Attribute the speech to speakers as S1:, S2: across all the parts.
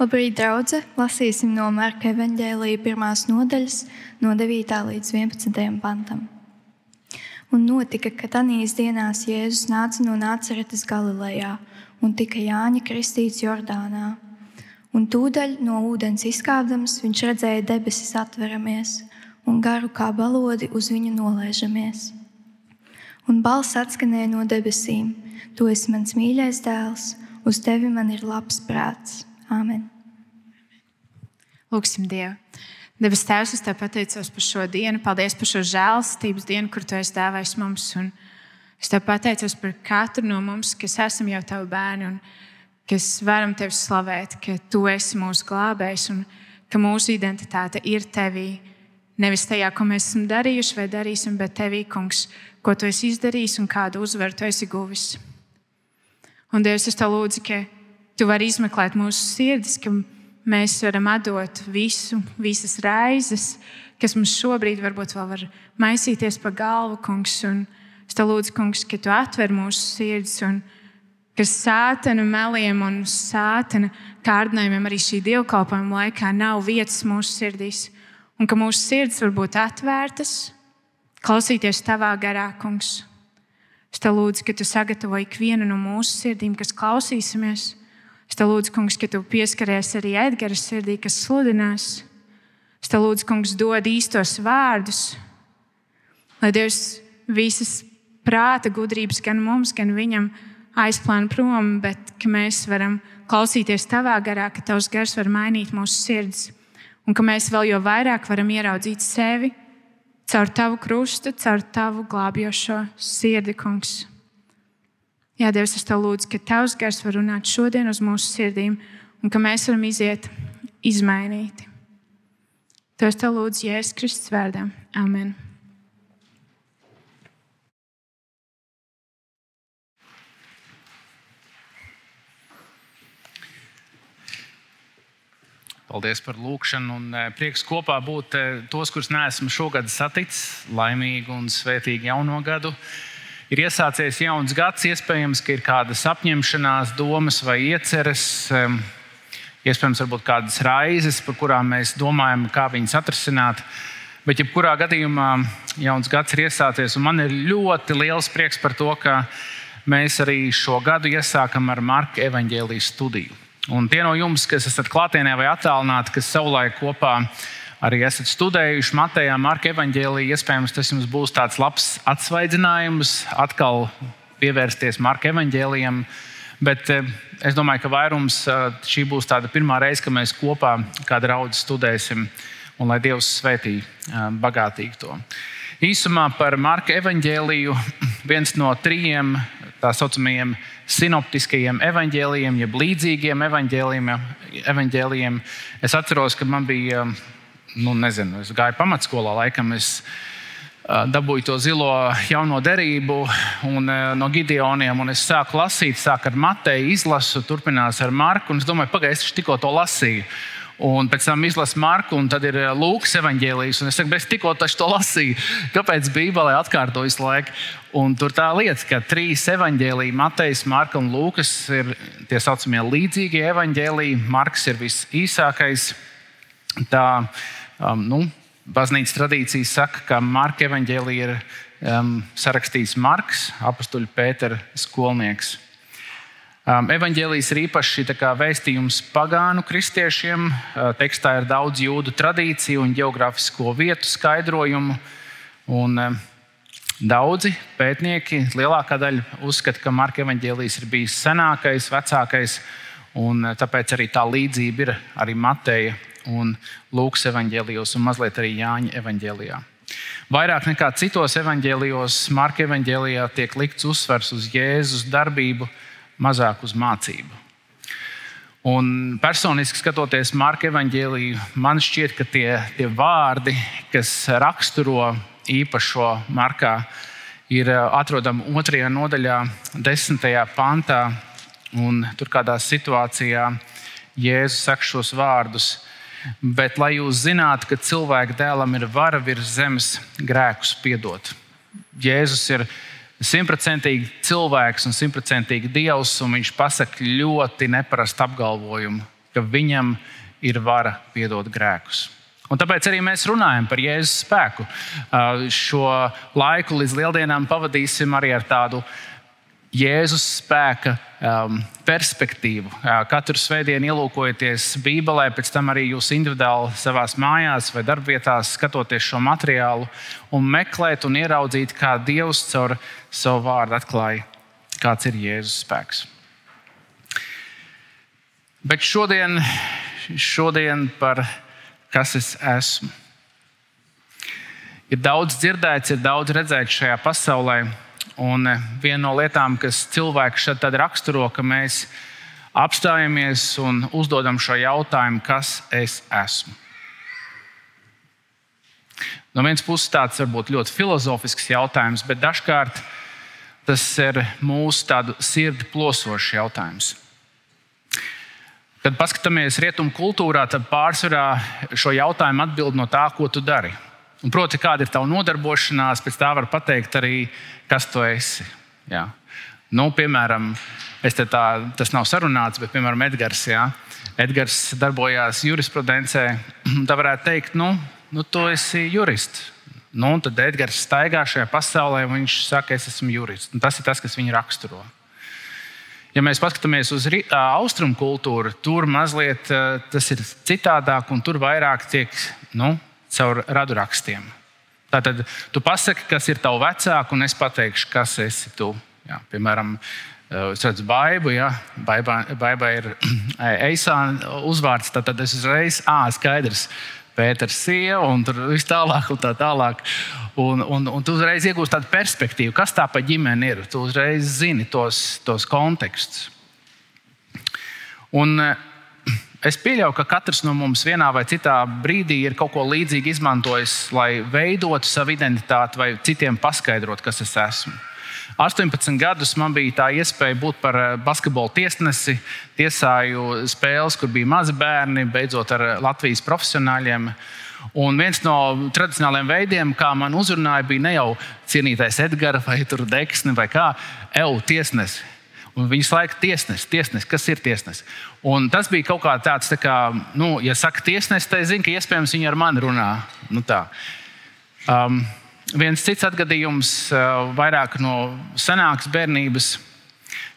S1: Labrīt, draugi! Lasīsim no Marka evanģēlīja pirmās nodaļas, no 9. līdz 11. pantam. Un notika, ka tanīs dienās Jēzus nāca no Nāceretes Galilejā un tika Jāņa kristīts Jordānā. Un tūdaļ no ūdens izkāpdams viņš redzēja debesis atveramies un garu kā balodi uz viņu nolaižamies. Un balss atskanēja no debesīm: Tu esi mans mīļais dēls, uz tevi man ir labs prāts. Āmen!
S2: Lūksim Dievu! Debes Tēvs, es te pateicos par šo dienu. Paldies par šo žēlstības dienu, kur Tu esi dāvājis mums. Un es te pateicos par katru no mums, kas esam jau Tavi bērni un kas varam Tevi slavēt, ka Tu esi mūsu glābējs un ka mūsu identitāte ir Tevī. Nevis tajā, ko mēs esam darījuši vai darīsim, bet Tevī, Kungs, ko Tu esi izdarījis un kādu uzvaru Tu esi guvis. Un Dievs, es Tev lūdzu, ka Tu vari izmeklēt mūsu sirdis, ka mēs varam atdot visu, visas raizes, kas mums šobrīd varbūt vēl var maisīties pa galvu, kungs. Un es te lūdzu, kungs, ka tu atver mūsu sirdis un ka sātana meliem un sātana kārdinājumiem arī šī dievkalpojuma laikā nav vietas mūsu sirdīs. Un ka mūsu sirds var būt atvērtas, klausīties tavā garā, kungs. Es te lūdzu, ka tu sagatavo ikvienu no mūsu sirdīm, kas klausīsimies Es te lūdzu, kungs, ka tu pieskaries arī Edgara sirdī, kas sludinās. Es te lūdzu, kungs, dod īstos vārdus, lai Dievs visas prāta gudrības gan mums, gan viņam aizplāna prom, bet ka mēs varam klausīties tavā garā, ka tavs gars var mainīt mūsu sirds, un ka mēs vēl jo vairāk varam ieraudzīt sevi caur tavu krustu, caur tavu glābjošo sirdi, kungs. Jā, Dievs, es te lūdzu, ka Tavs gars var runāt šodien uz mūsu sirdīm un ka mēs varam iziet izmainīti. To es te lūdzu Jēzus Kristus vārdā. Amen.
S3: Paldies par lūgšanu un eh, prieks kopā būt eh, tos, kurus neesmu šogad saticis. Laimīgu un svētīgu jauno gadu! Ir iesācies jauns gads, iespējams, ka ir kādas apņemšanās, domas vai ieceres, iespējams, varbūt kādas raizes, par kurām mēs domājam, kā viņas atrisināt. Bet, jebkurā gadījumā, jauns gads ir iesācies, un man ir ļoti liels prieks par to, ka mēs arī šo gadu iesākam ar Marka evaņģēlijas studiju. Un tie no jums, kas esat klātienē vai attālināti, kas savulaik kopā ir arī esat studējuši Matejā, Marka evanģēlīja, iespējams, tas jums būs tāds labs atsvaidzinājums, atkal pievērsties Marka evanģēlijam. Bet eh, es domāju, ka vairums eh, šī būs tāda pirmā reize, kad mēs kopā kā draugi studēsim, un lai Dievs svētī eh, bagātīgi to. Īsumā par Marka evanģēliju viens no trījiem tā saucamajiem sinoptiskajiem evanģēlijiem, jeb līdzīgiem evanģēlijiem. Es atceros, ka man bija nu, nezinu, es gāju pamatskolā, laikam es dabūju to zilo jauno derību un, no Gideoniem, un es sāku lasīt, sāku ar Mateju, izlasu, turpinās ar Marku. Es domāju, pagaidi, es tikko to lasīju. Un pēc tam izlasu Marku, un tad ir Lūks evanģēlijas. Es saku, es tikko to lasīju. Kāpēc Bībelē atkārtojas laika? Un tur tā lieta, ka trīs evanģēlīji, Matejs, Marka un Lūkas, ir tie saucamie līdzīgie evanģēlīji. Marks ir visīsākais. Tā Um, nu, Baznīcas tradīcijas saka, ka Marka evanģēlija ir um, sarakstījis Marks, apakstuļu Pētera skolnieks. Um, evanģēlijas ir īpaši vēstījums pagānu kristiešiem. Uh, tekstā ir daudz jūdu tradīciju un geogrāfisko vietu skaidrojumu. Un, uh, daudzi pētnieki, lielākā daļa, uzskata, ka Marka evanģēlijas ir bijis senākais, vecākais, un uh, tāpēc arī tā līdzība ir arī Mateja un Lūkas evanģēlijos, un mazliet arī Jāņa evanģēlijā. Vairāk nekā citos evanģēlijos, Marka evanģēlijā tiek likts uzsvers uz Jēzus darbību, mazāk uz mācību. Un personiski skatoties Marka evanģēliju, man šķiet, ka tie, tie vārdi, kas raksturo īpašo Markā, ir eh, atrodami otrajā nodaļā, desmitajā pantā. Tur kādā situācijā Jēzus saka šos vārdus: Bet lai jūs zinātu, ka cilvēka dēlam ir vara virs zemes grēkus piedot. Jēzus ir simtprocentīgi cilvēks un simtprocentīgi dievs, un viņš pasaka ļoti neparastu apgalvojumu. ka viņam ir vara piedot grēkus. Un tāpēc arī mēs runājam par Jēzus spēku. Šo laiku līdz lieldienām pavadīsim arī ar tādu Jēzus spēka um, perspektīvu. Katru svētdienu ielūkojieties Bībelē, pēc tam arī jūs individuāli savā mājās vai darbvietās skatoties šo materiālu un meklēt un ieraudzīt, kā Dievs caur savu vārdu atklāja, kāds ir Jēzus spēks. Bet šodien, šodien par kas es esmu. Ir daudz dzirdēts, ir daudz redzēts šajā pasaulē. Un eh, viena no lietām, kas cilvēku šeit raksturo, ka mēs apstājamies un uzdodam šo jautājumu, kas es esmu. No vienas puses, tāds varbūt ļoti filozofisks jautājums, bet dažkārt tas ir mūsu sirdi plosošs jautājums. Kad paskatāmies rietumu kultūrā, tad pārsvarā šo jautājumu atbild no tā, ko tu dari. Un, proti, kāda ir tava nodarbošanās, pēc tā var pateikt arī, kas tu esi. Jā. Nu, piemēram, tā, tas nav sarunāts, bet, piemēram, Edgars, jā. Edgars darbojās jurisprudencē. Tā varētu teikt, nu, nu tu esi jurists. Nu, tad Edgars staigā šajā pasaulē un viņš saka, es esmu jurists. Un tas ir tas, kas viņu raksturo. Ja mēs paskatāmies uz austrumu kultūru, tur mazliet tas ir citādāk, un tur vairāk tiek nu, caur radrakstiem. Tātad tu pasaki, kas ir tavs vecāks, un es pateikšu, kas esi tu. Jā, piemēram, es redzu, baidu, ja baigā ir eisāna uzvārds, tad es uzreiz, ah, skaidrs. Pēters, sieva un tur viss tālāk, un tā tālāk. Un, un, un tu uzreiz iegūsi tādu perspektīvu, kas tā pa ģimeni ir. Tu uzreiz zini tos, tos kontekstus. Un eh, es pieļauju, ka katrs no mums vienā vai citā brīdī ir kaut ko līdzīgu izmantojis, lai veidotu savu identitāti vai citiem paskaidrotu, kas es esmu. 18 gadus man bija tā iespēja būt par eh, basketbola tiesnesi. Tiesāju spēles, kur bija mazi bērni, beidzot ar Latvijas profesionāļiem. Un viens no tradicionālajiem veidiem, kā man uzrunāja, bija ne jau cienītais Edgars vai Deksne vai kā, EU tiesnesis. Un viņas laika tiesnesis, tiesnes, kas ir tiesnesis. Tas bija kaut kā tāds, tā kā, nu, ja saka tiesnesis, tad zinu, ka iespējams viņi ar mani runā. Nu, tā. um, viens cits atgadījums, uh, vairāk no senākas bērnības,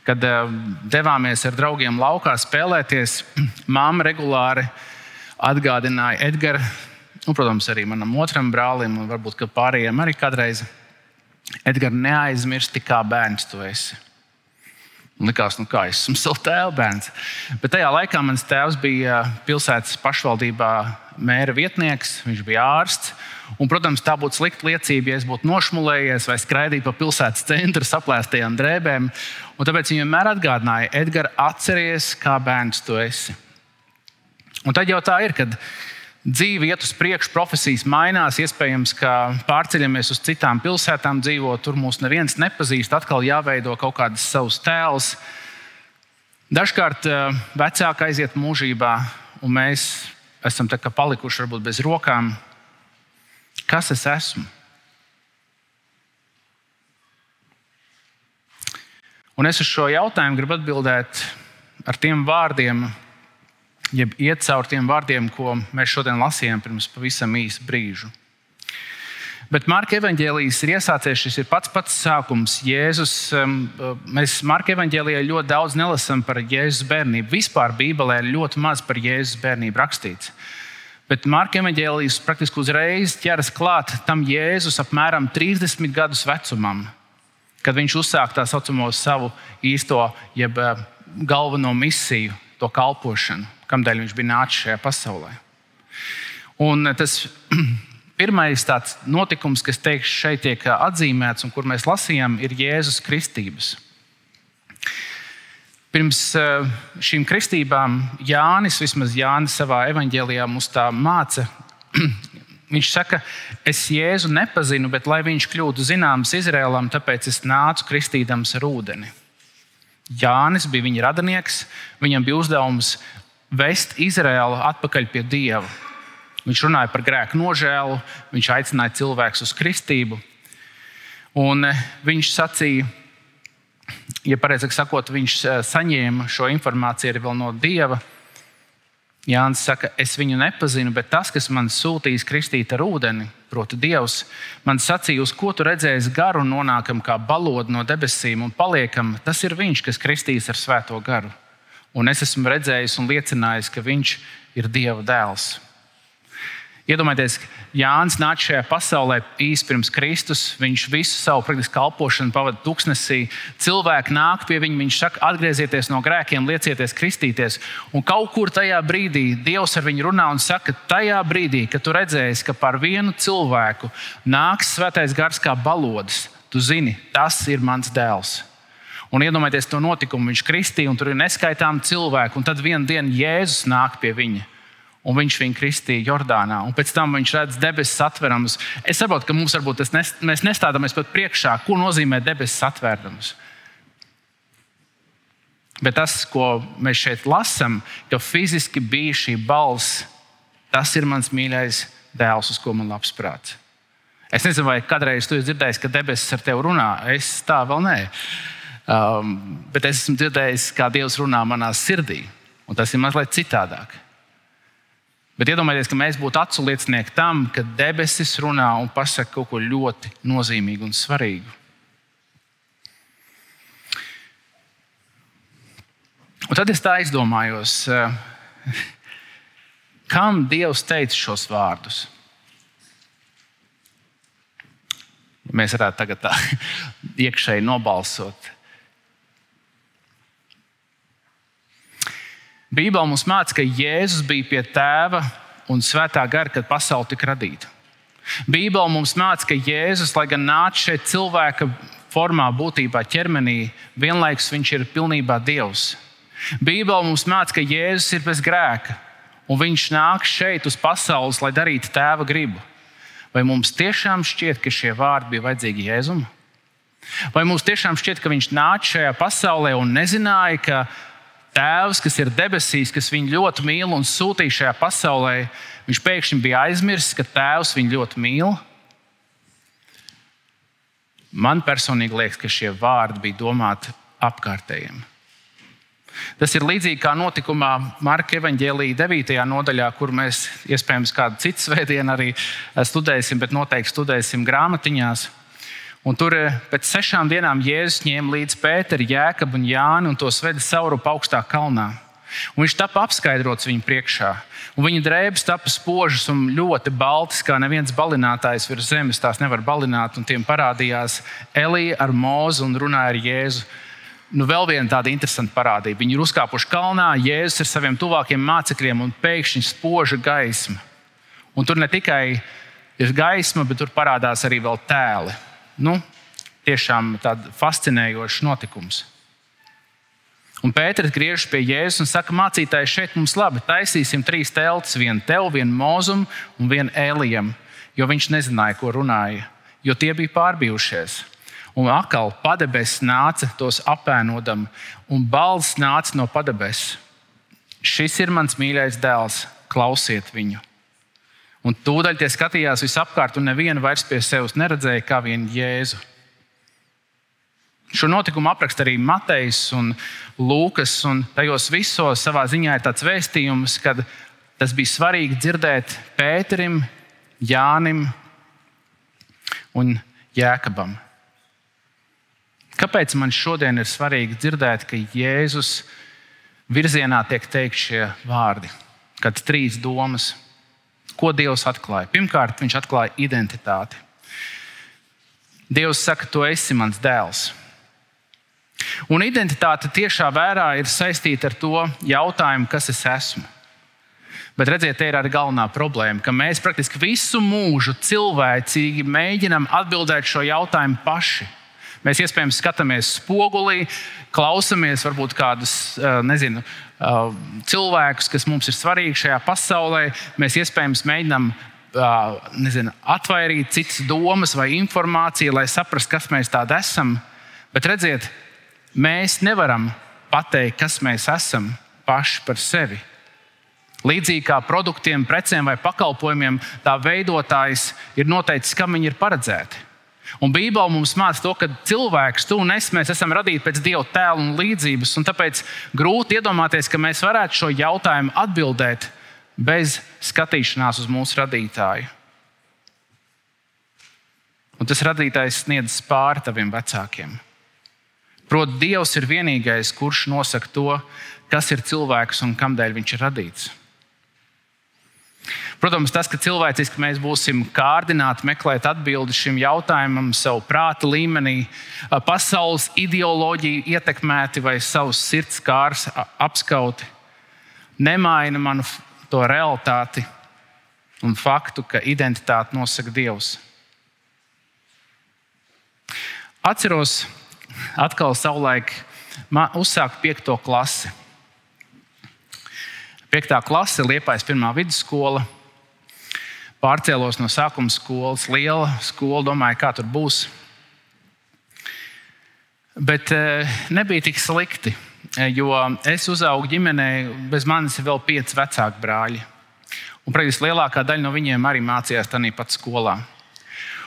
S3: kad uh, devāmies ar draugiem laukā spēlēties. Māma regulāri atgādināja Edgars un, protams, arī manam otram brālim, un varbūt pārējiem arī kādreiz. Edgars, neaizmirsti, kā bērns tu esi. Likās, nu kā es esmu savs tēva bērns. Bet tajā laikā mans tēvs bija pilsētas pašvaldībā mēra vietnieks, viņš bija ārsts. Un, protams, tā būtu slikta liecība, ja es būtu nošmulējies vai skraidījis pa pilsētas centru saplēstajām drēbēm. Un tāpēc viņš vienmēr atgādināja, Edgars, atceries, kā bērns tu esi. Un tad jau tā ir, kad dzīve iet uz priekšu, profesijas mainās, iespējams, ka pārceļamies uz citām pilsētām, dzīvot, tur mūs neviens nepazīst, atkal jāveido kaut kādas savas tēls. Dažkārt eh, vecāki aiziet mūžībā, un mēs esam palikuši varbūt bez rokām. Kas es esmu? Un es uz šo jautājumu gribu atbildēt ar tiem vārdiem, jeb iet cauri tiem vārdiem, ko mēs šodien lasījām pirms pavisam īsa brīža. Bet Marka evanģēlijas ir iesācies, šis ir pats pats sākums. Jēzus, um, mēs Marka evanģēlijā ļoti daudz nelasām par Jēzus bērnību. Vispār Bībelē ir ļoti maz par Jēzus bērnību rakstīts. Bet Marka evanģēlijas praktiski uzreiz ķeras klāt tam Jēzus apmēram 30 gadus vecumam, kad viņš uzsāka tā saucamo savu īsto, jeb uh, galveno misiju, to kalpošanu kādēļ viņš bija nācis šajā pasaulē. Un tas pirmais notikums, kas teikšu, šeit tiek atzīmēts un kur mēs lasījām, ir Jēzus Kristības. Pirms eh, šīm kristībām Jānis, vismaz Jānis savā evanģēlijā mums tā māca. Viņš saka, es Jēzu nepazinu, bet lai viņš kļūtu zināms Izrēlam, tāpēc es nācu kristīdams ar ūdeni. Jānis bija viņa radinieks, viņam bija uzdevums vest Izraēlu atpakaļ pie Dieva. Viņš runāja par grēku nožēlu, viņš aicināja cilvēkus uz kristību. Un eh, viņš sacīja, ja pareizāk sakot, viņš eh, saņēma šo informāciju arī no Dieva. Jānis saka, es viņu nepazinu, bet tas, kas man sūtīs kristīt ar ūdeni, proti, Dievs, man sacīja, uz ko tu redzēsi garu nonākam kā balodi no debesīm un paliekam, tas ir viņš, kas kristīs ar svēto garu. Un es esmu redzējis un liecinājis, ka viņš ir Dieva dēls. Iedomājieties, Jānis nāca šajā pasaulē īsi pirms Kristus. Viņš visu savu praktiski kalpošanu pavadīja tūkstnesī. Cilvēki nāk pie viņa, viņš saka, atgriezieties no grēkiem, liecieties, kristīties. Un kaut kur tajā brīdī Dievs ar viņu runā un saka, tajā brīdī, kad tu redzēsi, ka par vienu cilvēku nāks svētais gars kā balodis, tu zini, tas ir mans dēls. Un iedomājieties to notikumu, viņš kristīja, un tur ir neskaitām cilvēku, un tad vienā dienā Jēzus nāk pie viņa un viņš viņu kristīja Jordānā. Un pēc tam viņš redz debesis atveramas. Es saprotu, ka mums varbūt tas nes, mēs nestādamies pat priekšā, ko nozīmē debesis atvērdamas. Bet tas, ko mēs šeit lasām, ka fiziski bija šī balss, tas ir mans mīļais dēls, uz ko man labs prāts. Es nezinu, vai kādreiz tu esi dzirdējis, ka debesis ar tevi runā. Es tā vēl nē. Um, bet es esmu dzirdējis, kā Dievs runā manā sirdī. Un tas ir mazliet citādāk. Bet iedomājieties, ka mēs būtu acu liecinieki tam, ka debesis runā un pasaka kaut ko ļoti nozīmīgu un svarīgu. Un tad es tā izdomājos, eh, kam Dievs teica šos vārdus. Mēs varētu tagad tā iekšēji nobalsot. Bībelē mums māca, ka Jēzus bija pie tēva un svētā gara, kad pasaule tika radīta. Bībelē mums māca, ka Jēzus, lai gan nāca šeit cilvēka formā, būtībā ķermenī, vienlaikus viņš ir pilnībā Dievs. Bībelē mums māca, ka Jēzus ir bez grēka, un viņš nāk šeit uz pasaules, lai darītu tēva gribu. Vai mums tiešām šķiet, ka šie vārdi bija vajadzīgi Jēzumam? Vai mums tiešām šķiet, ka viņš nāca šajā pasaulē un nezināja, ka Tēvs, kas ir debesīs, kas viņu ļoti mīl un sūtīja šajā pasaulē, viņš pēkšņi bija aizmirsis, ka Tēvs viņu ļoti mīl. Man personīgi liekas, ka šie vārdi bija domāti apkārtējiem. Tas ir līdzīgi kā notikumā Marka evanģēlīja 9. nodaļā, kur mēs iespējams kādu citu svētdienu arī studēsim, bet noteikti studēsim grāmatiņās. Un tur eh, pēc sešām dienām Jēzus ņēma līdzi Pēteru, Jēkabu un Jānu un tos veda saurup augstā kalnā. Un viņš tapa apskaidrots viņu priekšā. Un viņa drēbes tapa spožas un ļoti baltas, kā neviens balinātājs virs zemes tās nevar balināt. Un tiem parādījās Elija ar mūzu un runāja ar Jēzu. Nu, vēl viena tāda interesanta parādība. Viņi ir uzkāpuši kalnā, Jēzus ar saviem tuvākiem mācekļiem, un pēkšņi spoža gaisma. Un tur ne tikai ir gaisma, bet tur parādās arī vēl tēli nu, tiešām fascinējošs notikums. Un Pēters griežas pie Jēzus un saka, mācītāji, šeit mums labi, taisīsim trīs teltis, vienu tev, vienu mūzum un vienu ēlijam, jo viņš nezināja, ko runāja, jo tie bija pārbijušies. Un atkal padebesis nāca tos apēnodam, un balss nāca no padebesis. Šis ir mans mīļais dēls, klausiet viņu! Un tūdaļ tie skatījās visapkārt, un nevienu vairs pie sevis neredzēja kā vienu Jēzu. Šo notikumu apraksta arī Matejs un Lūkas. Un tajos visos savā ziņā ir tāds vēstījums, ka tas bija svarīgi dzirdēt Pēterim, Jānim un Jēkabam. Kāpēc man šodien ir svarīgi dzirdēt, ka Jēzus virzienā tiek teikt šie vārdi, kad trīs domas Ko Dievs atklāja? Pirmkārt, viņš atklāja identitāti. Dievs saka, tu esi mans dēls. Un identitāte tiešā vērā ir saistīta ar to jautājumu, kas es esmu. Bet redziet, te ir arī galvenā problēma, ka mēs praktiski visu mūžu cilvēcīgi mēģinām atbildēt šo jautājumu paši. Mēs iespējams skatāmies spogulī, klausāmies varbūt kādus, nezinu, cilvēkus, kas mums ir svarīgi šajā pasaulē. Mēs iespējams mēģinām nezinu, atvairīt citas domas vai informāciju, lai saprastu, kas mēs tādi esam. Bet redziet, mēs nevaram pateikt, kas mēs esam paši par sevi. Līdzīgi kā produktiem, precēm vai pakalpojumiem, tā veidotājs ir noteicis, kam viņi ir paredzēti. Un Bībele mums māca to, ka cilvēks, tu un es, mēs esam radīti pēc Dieva tēla un līdzības. Un tāpēc grūti iedomāties, ka mēs varētu šo jautājumu atbildēt bez skatīšanās uz mūsu radītāju. Un tas radītājs sniedz pāri taviem vecākiem. Proti, Dievs ir vienīgais, kurš nosaka to, kas ir cilvēks un kādēļ viņš ir radīts. Protams, tas, ka cilvēciski mēs būsim kārdināti meklēt atbildi šim jautājumam, savu prāta līmenī, pasaules ideoloģiju ietekmēti vai savus sirds kārs apskauti, nemaina manu to realitāti un faktu, ka identitāti nosaka Dievs. Atceros, atkal savulaik uzsākt piekto klasi. Piektā klase, Liepais pirmā vidusskola pārcēlos no sākuma skolas, liela skola, domāju, kā tur būs. Bet eh, nebija tik slikti, eh, jo es uzaugu ģimenē, bez manis ir vēl pieci vecāki brāļi. Un, praktiski lielākā daļa no viņiem arī mācījās tajā pat skolā.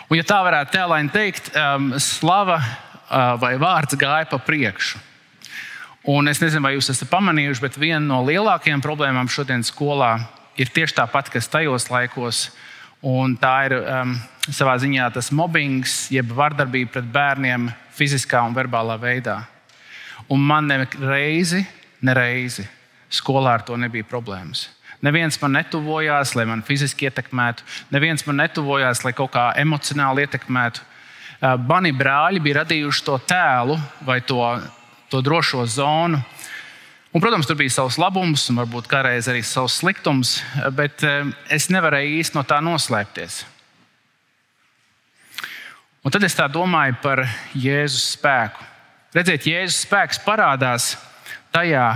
S3: Un, ja tā varētu tēlēni teikt, um, slava uh, vai vārds gāja pa priekšu. Un es nezinu, vai jūs esat pamanījuši, bet viena no lielākajām problēmām šodienas skolā ir tieši tāpat, kas tajos laikos. Un tā ir um, savā ziņā tas mobbings, jeb vardarbība pret bērniem fiziskā un verbālā veidā. Un man ne reizi, ne reizi skolā ar to nebija problēmas. Neviens man netuvojās, lai man fiziski ietekmētu, neviens man netuvojās, lai kaut kā emocionāli ietekmētu. Uh, mani brāļi bija radījuši to tēlu vai to, to drošo zonu, Un, protams, tur bija savs labums, un varbūt kādreiz arī savs sliktums, bet eh, es nevarēju īsti no tā noslēpties. Un tad es tā domāju par Jēzus spēku. Redziet, Jēzus spēks parādās tajā,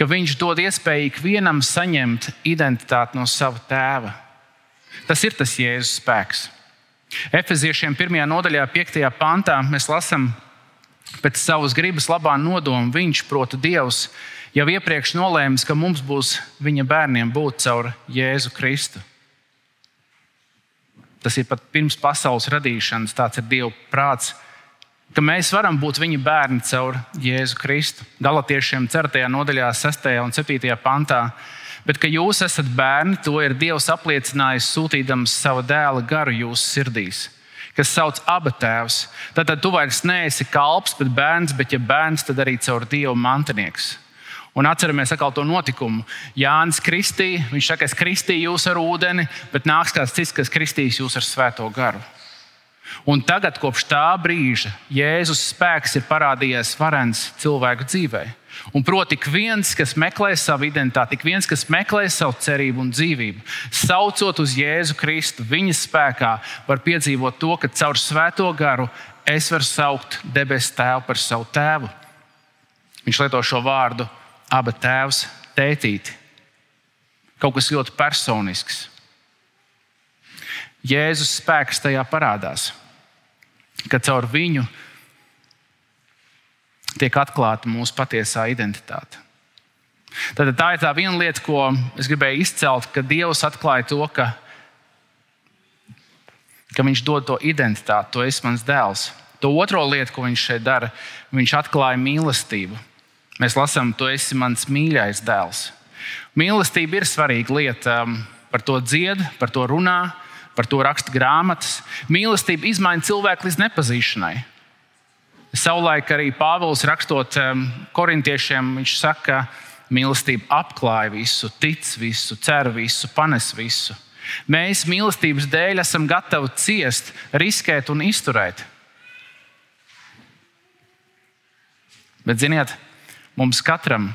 S3: ka viņš dod iespēju ikvienam saņemt identitāti no sava tēva. Tas ir tas Jēzus spēks. Efeziešiem 1. nodaļā, 5. pantā mēs lasām, pēc savas gribas labā nodoma viņš, proti, Dievs, jau iepriekš nolēmis, ka mums būs viņa bērniem būt caur Jēzu Kristu. Tas ir pat pirms pasaules radīšanas, tāds ir Dieva prāts, ka mēs varam būt viņa bērni caur Jēzu Kristu. Galatiešiem 4. nodaļā, 6. un 7. pantā. Bet, ka jūs esat bērni, to ir Dievs apliecinājis, sūtījams savu dēla garu jūsu sirdīs kas sauc abu tēvus. Tad, tad tu vairs neesi kalps, bet bērns, bet ja bērns, tad arī caur Dievu mantinieks. Un atceramies atkal to notikumu. Jānis Kristīja, viņš saka, es kristīju jūs ar ūdeni, bet nāks kāds cits, kas kristīs jūs ar svēto garu. Un tagad, kopš tā brīža, Jēzus spēks ir parādījies varens cilvēku dzīvēm. Un proti, ik viens, kas meklē savu identitāti, ik viens, kas meklē savu cerību un dzīvību, saucot uz Jēzu Kristu, viņa spēkā, var piedzīvot to, ka caur svēto garu es varu saukt debesu tēvu par savu tēvu. Viņš lieto šo vārdu, abi tēvs, tētīti. Kaut kas ļoti personisks. Jēzus spēks tajā parādās, ka caur viņu tiek atklāta mūsu patiesā identitāte. Tad tā ir tā viena lieta, ko es gribēju izcelt, ka Dievs atklāja to, ka, ka Viņš dod to identitāti, to es mans dēls. To otro lietu, ko Viņš šeit dara, Viņš atklāja mīlestību. Mēs lasām, tu esi mans mīļais dēls. Mīlestība ir svarīga lieta. Um, par to dzied, par to runā, par to raksta grāmatas. Mīlestība izmaina cilvēku līdz nepazīšanai. Savulaik arī Pāvils rakstot um, korintiešiem, viņš saka, ka mīlestība apklāja visu, tic visu, cer visu, panes visu. Mēs mīlestības dēļ esam gatavi ciest, riskēt un izturēt. Bet, ziniet, mums katram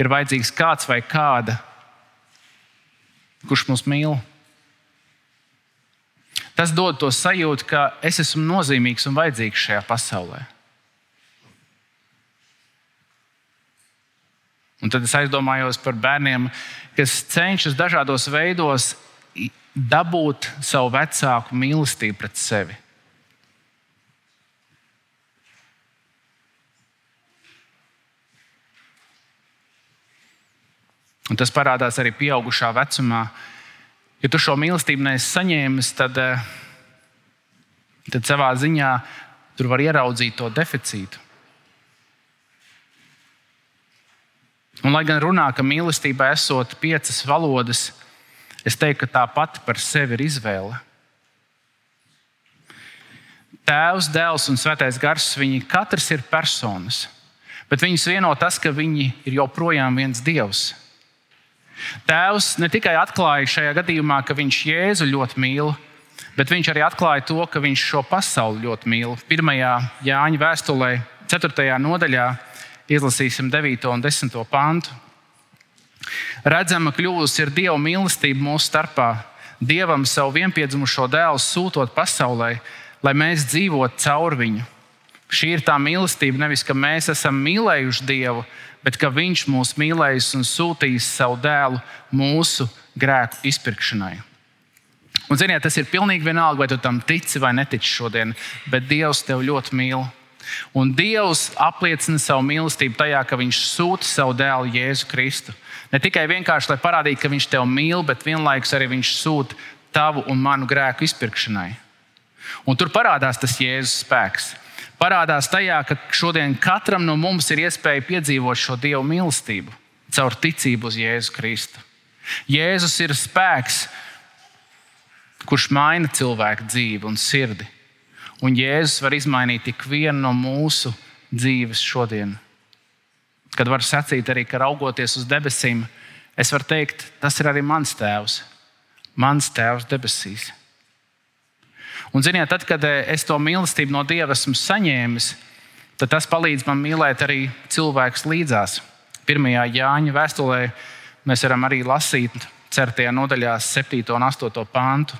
S3: ir vajadzīgs kāds vai kāda, kurš mūs mīl. Tas dod to sajūtu, ka es esmu nozīmīgs un vajadzīgs šajā pasaulē. Un tad es aizdomājos par bērniem, kas cenšas dažādos veidos dabūt savu vecāku mīlestību pret sevi. Un tas parādās arī pieaugušā vecumā. Ja tu šo mīlestību neesi saņēmis, tad, eh, tad savā ziņā tur var ieraudzīt to deficītu. Un, lai gan runā, ka mīlestība esot piecas valodas, es teiktu, ka tā pati par sevi ir izvēle. Tēvs, dēls un svētais gars, viņi katrs ir personas, bet viņus vieno tas, ka viņi ir joprojām viens dievs. Tēvs ne tikai atklāja šajā gadījumā, ka viņš Jēzu ļoti mīl, bet viņš arī atklāja to, ka viņš šo pasauli ļoti mīl. Pirmajā Jāņa vēstulē, 4. nodaļā, izlasīsim 9. un 10. pantu. Redzama kļuvusi ir Dieva mīlestība mūsu starpā, Dievam savu vienpiedzimušo dēlu sūtot pasaulē, lai mēs dzīvotu caur viņu. Šī ir tā mīlestība, nevis ka mēs esam mīlējuši Dievu, bet ka Viņš mūs mīlējis un sūtījis savu dēlu mūsu grēku izpirkšanai. Un, ziniet, tas ir pilnīgi vienalga, vai tu tam tici vai netici šodien, bet Dievs tevi ļoti mīl. Un Dievs apliecina savu mīlestību tajā, ka Viņš sūta savu dēlu Jēzu Kristu. Ne tikai vienkārši, lai parādītu, ka Viņš tevi mīl, bet vienlaikus arī Viņš sūta tavu un manu grēku izpirkšanai. Un tur parādās tas Jēzus spēks. Parādās tajā, ka šodien katram no mums ir iespēja piedzīvot šo Dieva mīlestību caur ticību uz Jēzu Kristu. Jēzus ir spēks, kurš maina cilvēku dzīvi un sirdi. Un Jēzus var izmainīt ikvienu no mūsu dzīves šodien. Kad var sacīt arī, ka raugoties uz debesīm, es varu teikt, tas ir arī mans tēvs, mans tēvs debesīs. Un, ziniet, tad, kad eh, es to mīlestību no Dieva esmu saņēmis, tad tas palīdz man mīlēt arī cilvēkus līdzās. Pirmajā Jāņa vēstulē mēs varam arī lasīt, certajā nodaļā, 7 un 8 pāntu.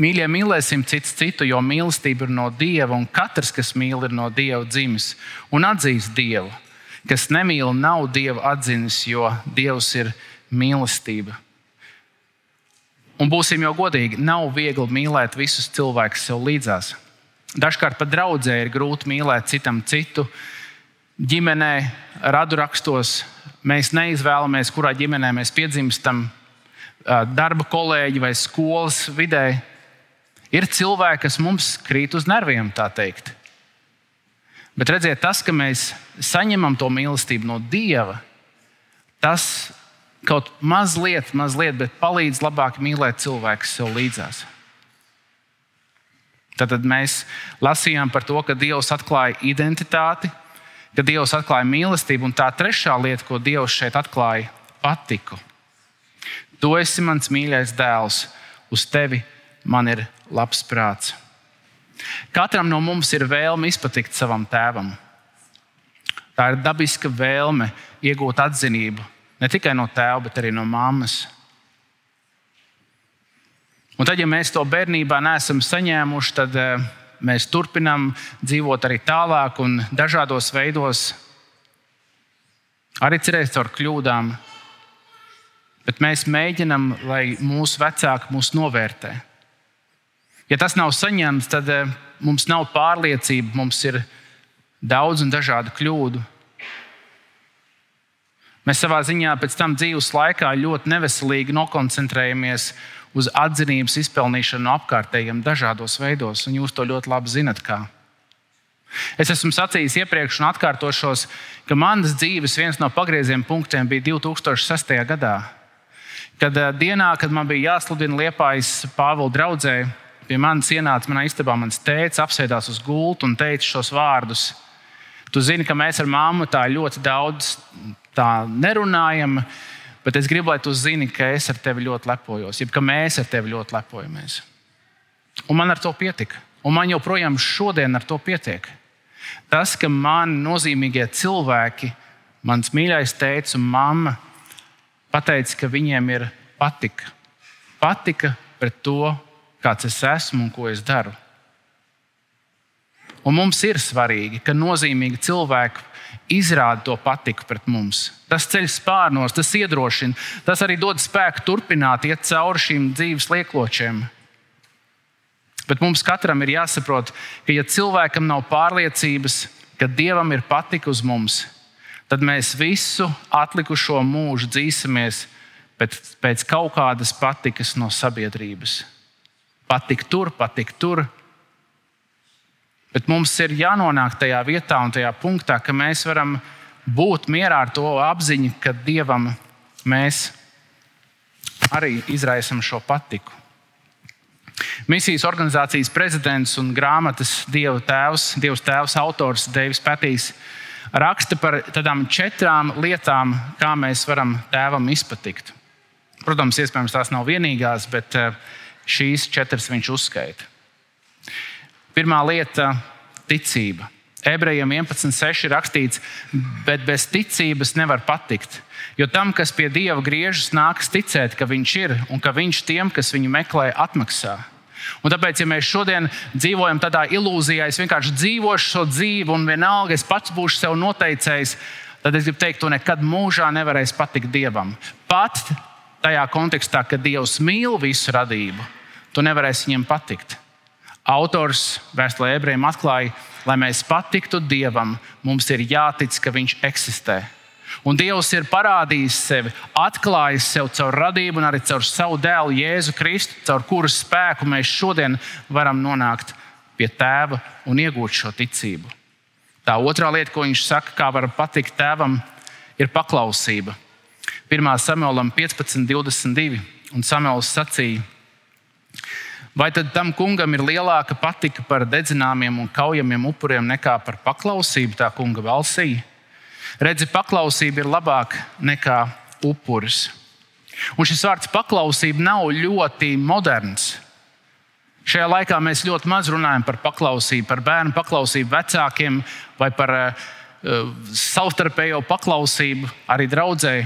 S3: Mīļie, mīlēsim cits citu, jo mīlestība ir no Dieva, un katrs, kas mīl, ir no Dieva dzimis un atzīst Dievu. Kas nemīl, nav Dieva atzinis, jo Dievs ir mīlestība. Un būsim jau godīgi, nav viegli mīlēt visus cilvēkus sev līdzās. Dažkārt pat draudzē ir grūti mīlēt citam citu. Ģimenē, radurakstos mēs neizvēlamies, kurā ģimenē mēs piedzimstam, darba kolēģi vai skolas vidē. Ir cilvēki, kas mums krīt uz nerviem, tā teikt. Bet redziet, tas, ka mēs saņemam to mīlestību no Dieva, tas kaut mazliet, mazliet, bet palīdz labāk mīlēt cilvēku sev līdzās. Tad mēs lasījām par to, ka Dievs atklāja identitāti, ka Dievs atklāja mīlestību, un tā trešā lieta, ko Dievs šeit atklāja, patiku. Tu esi mans mīļais dēls, uz tevi man ir labs prāts. Katram no mums ir vēlme izpatikt savam tēvam. Tā ir dabiska vēlme iegūt atzinību, Ne tikai no tēva, bet arī no mammas. Un tad, ja mēs to bērnībā neesam saņēmuši, tad uh, mēs turpinām dzīvot arī tālāk un dažādos veidos, arī cerēt caur kļūdām. Bet mēs mēģinām, lai mūsu vecāki mūs novērtē. Ja tas nav saņemts, tad uh, mums nav pārliecība, mums ir daudz un dažādu kļūdu. Mēs savā ziņā pēc tam dzīves laikā ļoti neveselīgi nokoncentrējamies uz atzinības izpelnīšanu no apkārtējiem dažādos veidos, un jūs to ļoti labi zinat. Kā. Es esmu sacījis iepriekš, un atkārtošos, ka manas dzīves viens no pagrieziena punktiem bija 2006. gadā. Kad eh, dienā, kad man bija jāsludina liepājas Pāvila draudzē, pie manis ienāca manā istabā mans tēvs, apsēdās uz gultu un teica šos vārdus. Tu zini, ka mēs ar māmu tā ļoti daudz tā nerunājam, bet es gribu, lai tu zini, ka es ar tevi ļoti lepojos, jeb ka mēs ar tevi ļoti lepojamies. Un man ar to pietika. Un man joprojām šodien ar to pietiek. Tas, ka man nozīmīgie cilvēki, mans mīļais tēvs un mamma, pateica, ka viņiem ir patika. Patika pret to, kāds es esmu un ko es daru. Un mums ir svarīgi, ka nozīmīgi cilvēki izrāda to patiku pret mums. Tas ceļ spārnos, tas iedrošina, tas arī dod spēku turpināt iet cauri šīm dzīves liekločiem. Bet mums katram ir jāsaprot, ka, ja cilvēkam nav pārliecības, ka Dievam ir patika uz mums, tad mēs visu atlikušo mūžu dzīsimies pēc, pēc kaut kādas patikas no sabiedrības. Patik tur, patik tur, Bet mums ir jānonāk tajā vietā un tajā punktā, ka mēs varam būt mierā ar to apziņu, ka Dievam mēs arī izraisam šo patiku. Misijas organizācijas prezidents un grāmatas Dieva tēvs, Dievs tēvs autors Deivs Patīs raksta par tādām četrām lietām, kā mēs varam tēvam izpatikt. Protams, iespējams, tās nav vienīgās, bet eh, šīs četras viņš uzskaita. Pirmā lieta - ticība. Ebrejiem 11.6 ir rakstīts, bet bez ticības nevar patikt. Jo tam, kas pie Dieva griežas, nākas ticēt, ka Viņš ir un ka Viņš tiem, kas viņu meklē, atmaksā. Un tāpēc, ja mēs šodien dzīvojam tādā ilūzijā, es vienkārši dzīvošu šo dzīvi, un vienalga es pats būšu sev noteicējis, tad es gribu teikt, tu nekad mūžā nevarēsi patikt Dievam. Pat tajā kontekstā, ka Dievs mīl visu radību, tu nevarēsi viņam patikt. Autors vēstulē ebrejiem atklāja, lai mēs patiktu Dievam, mums ir jātic, ka Viņš eksistē. Un Dievs ir parādījis sevi, atklājis sevi caur radību un arī caur savu dēlu Jēzu Kristu, caur kuru spēku mēs šodien varam nonākt pie tēva un iegūt šo ticību. Tā otrā lieta, ko viņš saka, kā var patikt tēvam, ir paklausība. 1. Samuēlam 15, 22. Un Samuēls sacīja, vai tad tam kungam ir lielāka patika par dedzināmiem un kaujamiem upuriem nekā par paklausību tā kunga valsī? Redzi, paklausība ir labāka nekā upuris. Un šis vārds paklausība nav ļoti moderns. Šajā laikā mēs ļoti maz runājam par paklausību, par bērnu paklausību vecākiem vai par uh, savstarpējo paklausību arī draudzēji.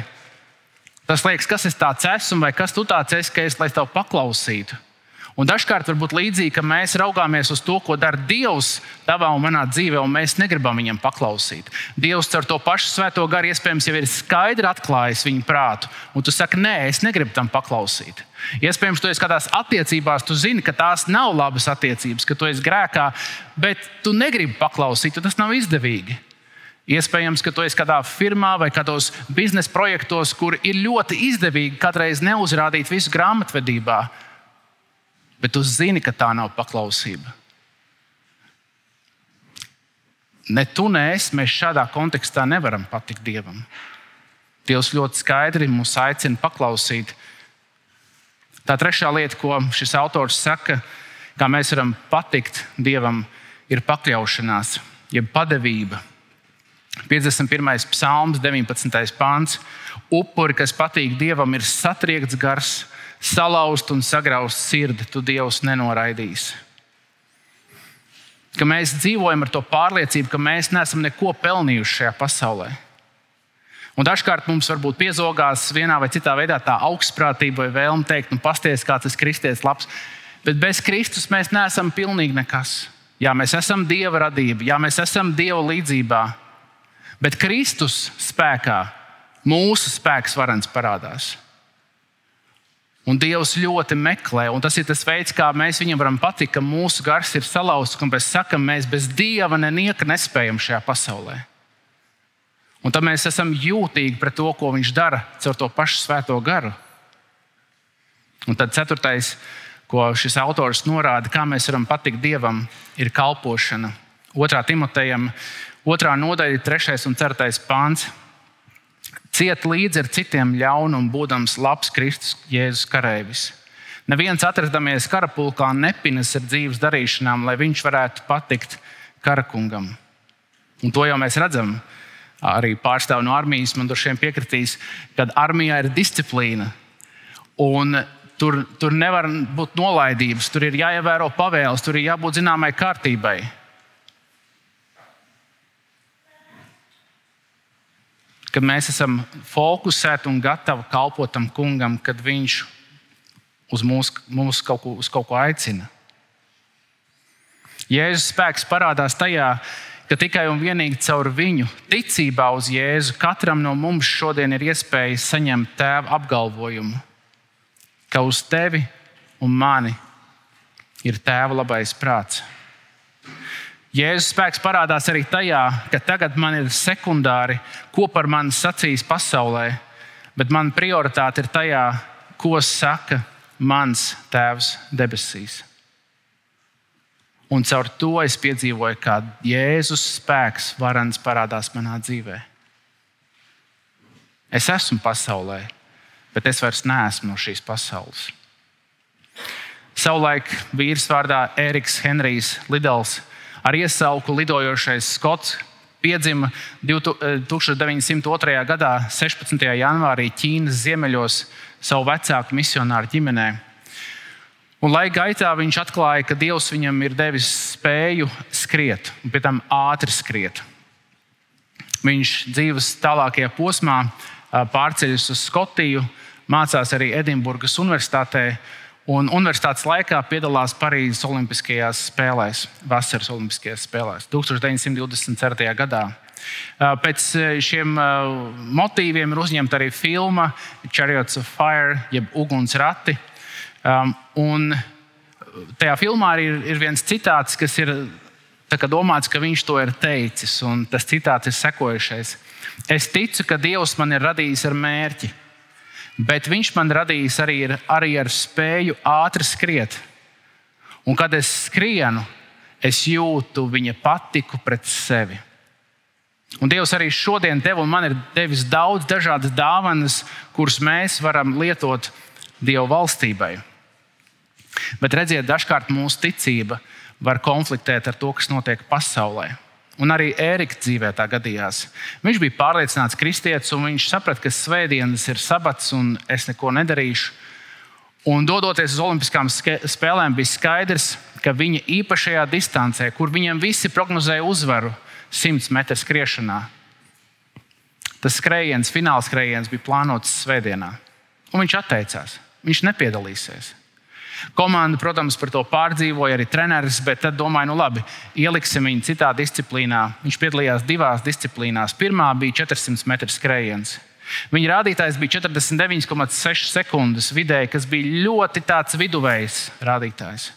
S3: Tas liekas, kas es tāds esmu, vai kas tu tāds esi, ka es lai tev paklausītu. Un dažkārt var būt līdzīgi, ka mēs raugāmies uz to, ko dara Dievs tavā un manā dzīvē, un mēs negribam viņam paklausīt. Dievs ar to pašu svēto garu iespējams jau ir skaidri atklājis viņa prātu, un tu saki, nē, es negribu tam paklausīt. Iespējams, tu esi kādās attiecībās, tu zini, ka tās nav labas attiecības, ka tu esi grēkā, bet tu negribi paklausīt, jo tas nav izdevīgi. Iespējams, ka tu esi kādā firmā vai kādos biznesa projektos, kur ir ļoti izdevīgi katreiz neuzrādīt visu grāmatvedībā, bet tu zini, ka tā nav paklausība. Ne tu, ne es, mēs šādā kontekstā nevaram patikt Dievam. Dievs ļoti skaidri mūs aicina paklausīt. Tā trešā lieta, ko šis autors saka, kā mēs varam patikt Dievam, ir pakļaušanās, jeb padevība. 51. psalms, 19. pāns. Upuri, kas patīk dievam, ir satriekts gars, salauzt un sagrauzt sirdi, tu dievs nenoraidīs. Ka mēs dzīvojam ar to pārliecību, ka mēs neesam neko pelnījuši šajā pasaulē. Un dažkārt mums var būt piezogās vienā vai citā veidā tā augstprātība vai vēlme teikt, nu, pasties, kāds tas kristietis labs. Bet bez Kristus mēs neesam pilnīgi nekas. Jā, mēs esam Dieva radība, jā, mēs esam Dieva līdzībā Bet Kristus spēkā mūsu spēks varens parādās. Un Dievs ļoti meklē, un tas ir tas veids, kā mēs viņam varam patikt, ka mūsu gars ir salauzts, un mēs sakām, mēs bez Dieva nenieka nespējam šajā pasaulē. Un tad mēs esam jūtīgi pret to, ko Viņš dara caur to pašu svēto garu. Un tad ceturtais, ko šis autors norāda, kā mēs varam patikt Dievam, ir kalpošana. Otrā Timotejam Otrā nodaļa, trešais un ceturtais pāns. Ciet līdzi ar citiem ļaunu un būdams labs Kristus Jēzus kareivis. Neviens atrodamies karapulkā nepinas ar dzīves darīšanām, lai viņš varētu patikt karakungam. Un to jau mēs redzam. Arī pārstāvji no armijas man droši vien piekritīs, ka armijā ir disciplīna. Un tur, tur nevar būt nolaidības, tur ir jāievēro pavēles, tur ir jābūt zināmai kārtībai. Kad mēs esam fokusēti un gatavi kalpot tam kungam, kad viņš uz mūs, mūs kaut, ko, uz kaut ko aicina. Jēzus spēks parādās tajā, ka tikai un vienīgi caur viņu ticībā uz Jēzu katram no mums šodien ir iespēja saņemt tēva apgalvojumu, ka uz tevi un mani ir tēva labais prāts. Jēzus spēks parādās arī tajā, ka tagad man ir sekundāri, ko par mani sacīs pasaulē, bet mana prioritāte ir tajā, ko saka mans Tēvs debesīs. Un caur to es piedzīvoju, kā Jēzus spēks varans parādās manā dzīvē. Es esmu pasaulē, bet es vairs neesmu no šīs pasaules. Savulaik vīrs vārdā Eriks Henrijs Lidls ar iesauku lidojošais skots piedzima 1902. Eh, gadā, 16. janvārī Ķīnas ziemeļos, savu vecāku misionāru ģimenē. Un laika gaitā viņš atklāja, ka Dievs viņam ir devis spēju skriet, un pēc tam ātri skriet. Viņš dzīves tālākajā posmā pārceļas uz Skotiju, mācās arī Edinburgas Universitātē, un universitātes laikā piedalās Parīzes Olimpiskajās spēlēs, Vasaras Olimpiskajās spēlēs 1924. gadā. Pēc šiem motīviem ir uzņemta arī filma Chariots of Fire, jeb Uguns rati. Um, un tajā filmā arī ir viens citāts, kas ir domāts, ka viņš to ir teicis. Tas citāts ir sekojošais: Es ticu, ka Dievs man ir radījis ar mērķi, bet Viņš man radījis arī, ir, arī ar spēju ātri skriet. Un kad es skrienu, es jūtu viņa patiku pret sevi. Un Dievs arī šodien tev un man ir devis daudz dažādas dāvanas, kuras mēs varam lietot Dieva valstībai. Bet redziet, dažkārt mūsu ticība var konfliktēt ar to, kas notiek pasaulē. Un arī Ērika dzīvē tā gadījās. Viņš bija pārliecināts kristietis, un viņš saprata, ka svētdienas ir sabats, un es neko nedarīšu. Un dodoties uz Olimpiskām spēlēm, bija skaidrs, ka viņa īpašajā distancē, kur viņam visi prognozēja uzvaru 100 metru skriešanā, tas skrējiens, fināls skrējiens bija plānots svētdienā. Un viņš atteicās. Viņš nepiedalīsies. Komanda, protams, par to pārdzīvoja arī treneris, bet tad domāju, nu labi, ieliksim viņu citā disciplīnā. Viņš piedalījās divās disciplīnās. Pirmā bija 400 metru skrējiens. Viņa rādītājs bija 49,6 sekundes vidēji, kas bija ļoti tāds viduvējs rādītājs.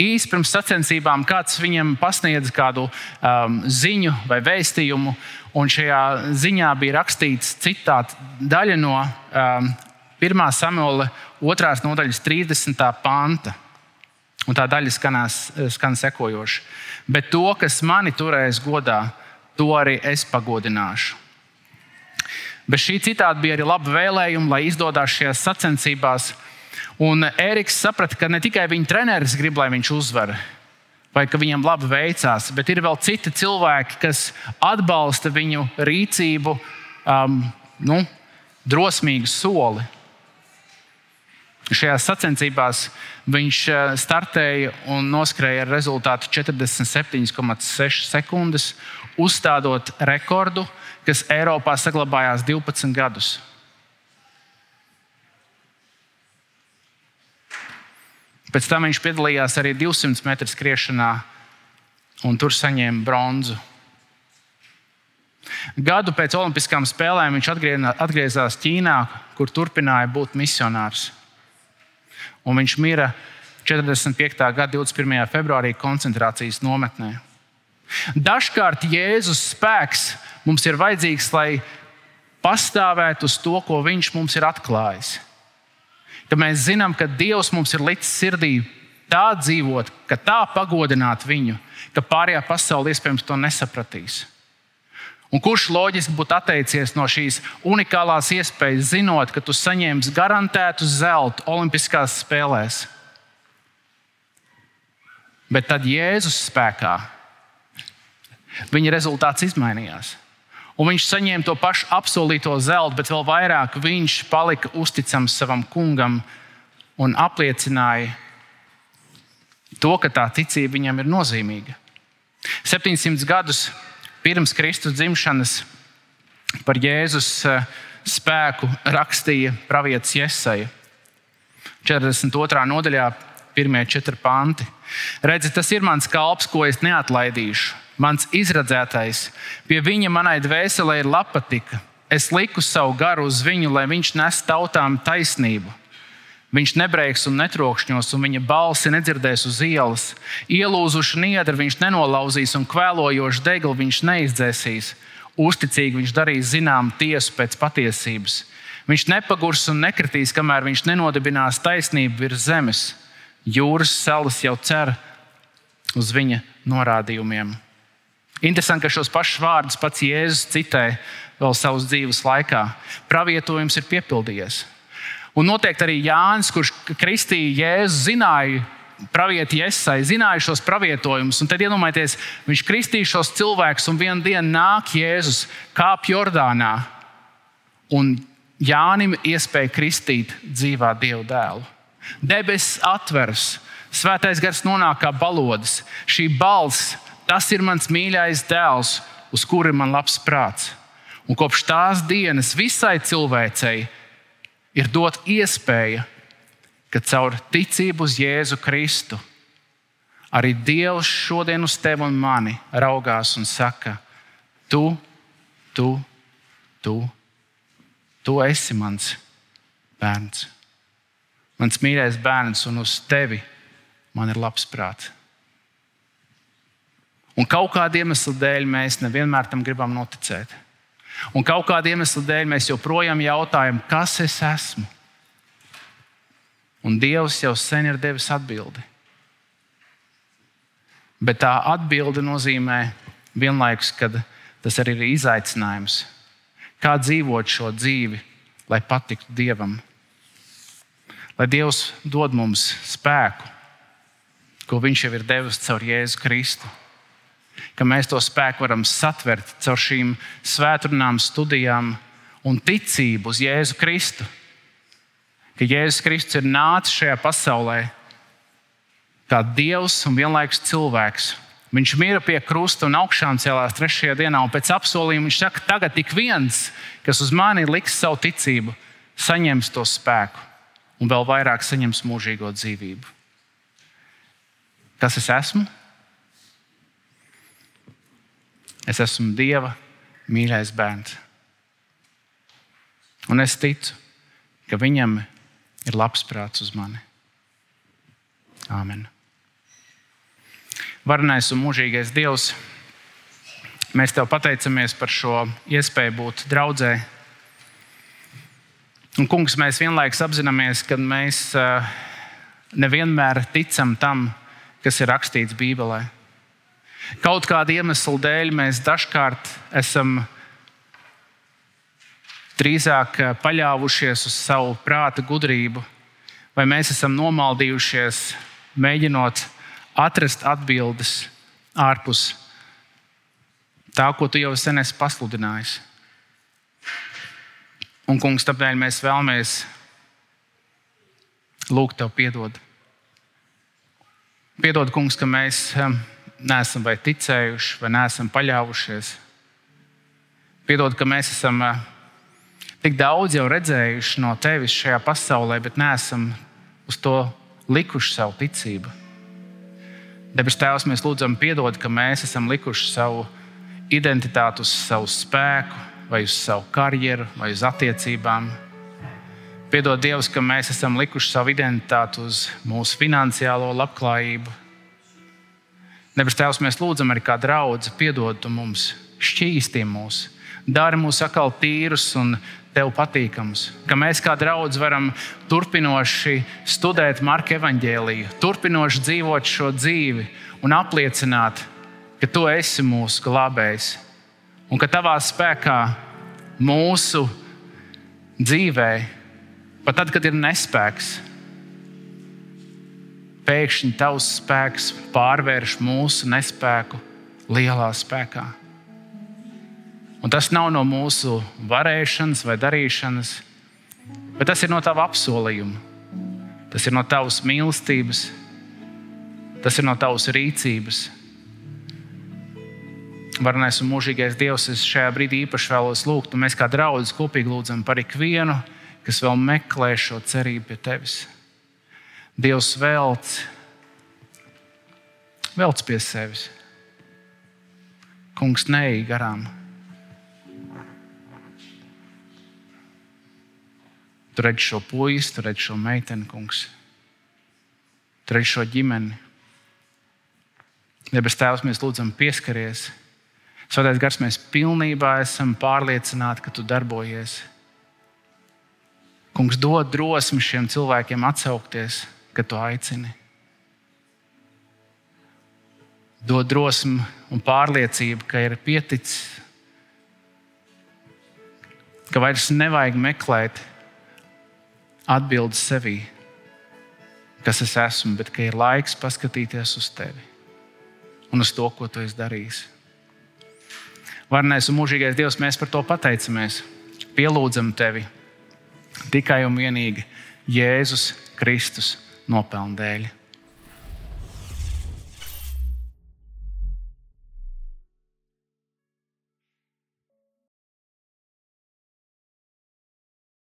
S3: Īsi pirms sacensībām kāds viņam pasniedz kādu um, ziņu vai vēstījumu, un šajā ziņā bija rakstīts citāta daļa no um, 1. samuēla 2. nodaļas 30. panta. Un tā daļa skanās, skan sekojoši. Bet to, kas mani turēs godā, to arī es pagodināšu. Bez šī citāta bija arī laba vēlējuma, lai izdodas šajās sacensībās. Un Eriks saprata, ka ne tikai viņa treneris grib, lai viņš uzvar, vai ka viņam labi veicās, bet ir vēl citi cilvēki, kas atbalsta viņu rīcību, um, nu, drosmīgu soli. Šajās sacensībās viņš eh, startēja un noskrēja ar rezultātu 47,6 sekundes, uzstādot rekordu, kas Eiropā saglabājās 12 gadus. Pēc tam viņš piedalījās arī 200 metru skriešanā un tur saņēma bronzu. Gadu pēc Olimpiskām spēlēm viņš atgriezās Ķīnā, kur turpināja būt misionārs un viņš mira 45. gada 21. februārī koncentrācijas nometnē. Dažkārt Jēzus spēks mums ir vajadzīgs, lai pastāvētu uz to, ko Viņš mums ir atklājis. Ka mēs zinām, ka Dievs mums ir licis sirdī tā dzīvot, ka tā pagodināt viņu, ka pārējā pasaule iespējams to nesapratīs. Un kurš loģiski būtu atteicies no šīs unikālās iespējas, zinot, ka tu saņemsi garantētu zeltu Olimpiskās spēlēs? Bet tad Jēzus spēkā viņa rezultāts izmainījās. Un viņš saņēma to pašu apsolīto zeltu, bet vēl vairāk viņš palika uzticams savam kungam un apliecināja to, ka tā ticība viņam ir nozīmīga. 700 gadus pirms Kristus dzimšanas par Jēzus eh, spēku rakstīja pravietis Iesaija. 42. nodaļā, pirmie četri panti. Redzi, tas ir mans kalps, ko es neatlaidīšu. Mans izredzētais, pie viņa manai dvēselē ir lapatika. Es liku savu garu uz viņu, lai viņš nes tautām taisnību Viņš nebreiks un netrokšņos, un viņa balsi nedzirdēs uz ielas. Ielūzuši niedri viņš nenolauzīs, un kvēlojošu deglu viņš neizdzēsīs. Uzticīgi viņš darīs zinām tiesu pēc patiesības. Viņš nepagurs un nekritīs, kamēr viņš nenodibinās taisnību virs zemes. Jūras salas jau cer uz viņa norādījumiem. Interesanti, ka šos pašus vārdus pats Jēzus citē vēl savas dzīves laikā. Pravietojums ir piepildījies. Un noteikti arī Jānis, kurš kristīja Jēzu, zināja pravieti Iesai, zināja šos pravietojumus. Un tad iedomājieties, viņš kristīja šos cilvēkus, un vienā dienā nāk Jēzus, kāp Jordānā. Un Jānim iespēja kristīt dzīvā Dieva dēlu. Debesis atveras, svētais gars nonāk kā balodas. Šī balss, tas ir mans mīļais dēls, uz kuru ir man labs prāts. Un kopš tās dienas visai cilvēcei ir dot iespēja ka caur ticību uz Jēzu Kristu arī Dievs šodien uz tevi un mani raugās un saka, tu, tu, tu, tu esi mans bērns. Mans mīļais bērns, un uz tevi man ir labs prāts. Un kaut kāda iemesla dēļ mēs nevienmēr tam gribam noticēt. Un kaut kāda iemesla dēļ mēs joprojām jautājam, kas es esmu. Un Dievs jau sen ir devis atbildi. Bet tā atbilde nozīmē vienlaikus, ka tas arī ir izaicinājums. Kā dzīvot šo dzīvi, lai patiktu Dievam? Lai Dievs dod mums spēku, ko Viņš jau ir devis caur Jēzu Kristu. Ka mēs to spēku varam satvert caur šīm svētdienām, studijām un ticību uz Jēzu Kristu ka Jēzus Kristus ir nācis šajā pasaulē kā Dievs un vienlaikus cilvēks. Viņš mira pie krusta un augšām cēlās trešajā dienā, un pēc apsolījuma viņš saka, tagad ik viens, kas uz mani liks savu ticību, saņems to spēku un vēl vairāk saņems mūžīgo dzīvību. Kas es esmu? Es esmu Dieva mīļais bērns. Un es ticu, ka Viņam ir labs prāts uz mani. Āmen. Varenais un mūžīgais Dievs, mēs Tev pateicamies par šo iespēju būt draudzē. Un, kungs, mēs vienlaikus apzināmies, ka mēs uh, nevienmēr ticam tam, kas ir rakstīts Bībelē. Kaut kāda iemesla dēļ mēs dažkārt esam drīzāk eh, paļāvušies uz savu prāta gudrību, vai mēs esam nomaldījušies, mēģinot atrast atbildes ārpus tā, ko tu jau sen esi pasludinājis. Un, kungs, tāpēc mēs vēlamies lūgt tev piedod. Piedod, kungs, ka mēs eh, neesam vai ticējuši, vai neesam paļāvušies. Piedod, ka mēs esam uh, tik daudz jau redzējuši no tevis šajā pasaulē, bet neesam uz to likuši savu ticību. Debes Tēvs, mēs lūdzam, piedod, ka mēs esam likuši savu identitāti uz savu spēku, vai uz savu karjeru, vai uz attiecībām. Piedod Dievs, ka mēs esam likuši savu identitāti uz mūsu finansiālo labklājību. Debes Tēvs, mēs lūdzam arī kā draugs, piedod mums, šķīsti mūs, dari mūs atkal tīrus un tev patīkams. Ka mēs kā draugi varam turpinoši studēt Marka evaņģēliju, turpinoši dzīvot šo dzīvi un apliecināt, ka tu esi mūsu glābējs un ka tavā spēkā mūsu dzīvē, pat tad, kad ir nespēks, pēkšņi tavs spēks pārvērš mūsu nespēku lielā spēkā. Un tas nav no mūsu varēšanas vai darīšanas, bet tas ir no tava apsolījuma. Tas ir no tavas mīlestības, tas ir no tavas rīcības. Varenais un mūžīgais Dievs, es šajā brīdī īpaši vēlos lūgt, un mēs kā draugi kopīgi lūdzam par ikvienu, kas vēl meklē šo cerību pie tevis. Dievs velc, velc pie sevis. Kungs, neej garām. Tu redzi šo puisi, tu redzi šo meiteni, kungs. Tu redzi šo ģimeni. Debes Tēvs, mēs lūdzam, pieskaries. Svētais gars, mēs pilnībā esam pārliecināti, ka tu darbojies. Kungs dod drosmi šiem cilvēkiem atsaukties, kad tu aicini. dod drosmi un pārliecību, ka ir pieticis, ka vairs nevajag meklēt atbildi sevī, kas es esmu, bet ka ir laiks paskatīties uz tevi un uz to, ko tu esi darījis. Varnais un mūžīgais Dievs, mēs par to pateicamies. Pielūdzam tevi tikai un vienīgi Jēzus Kristus nopelnu dēļ.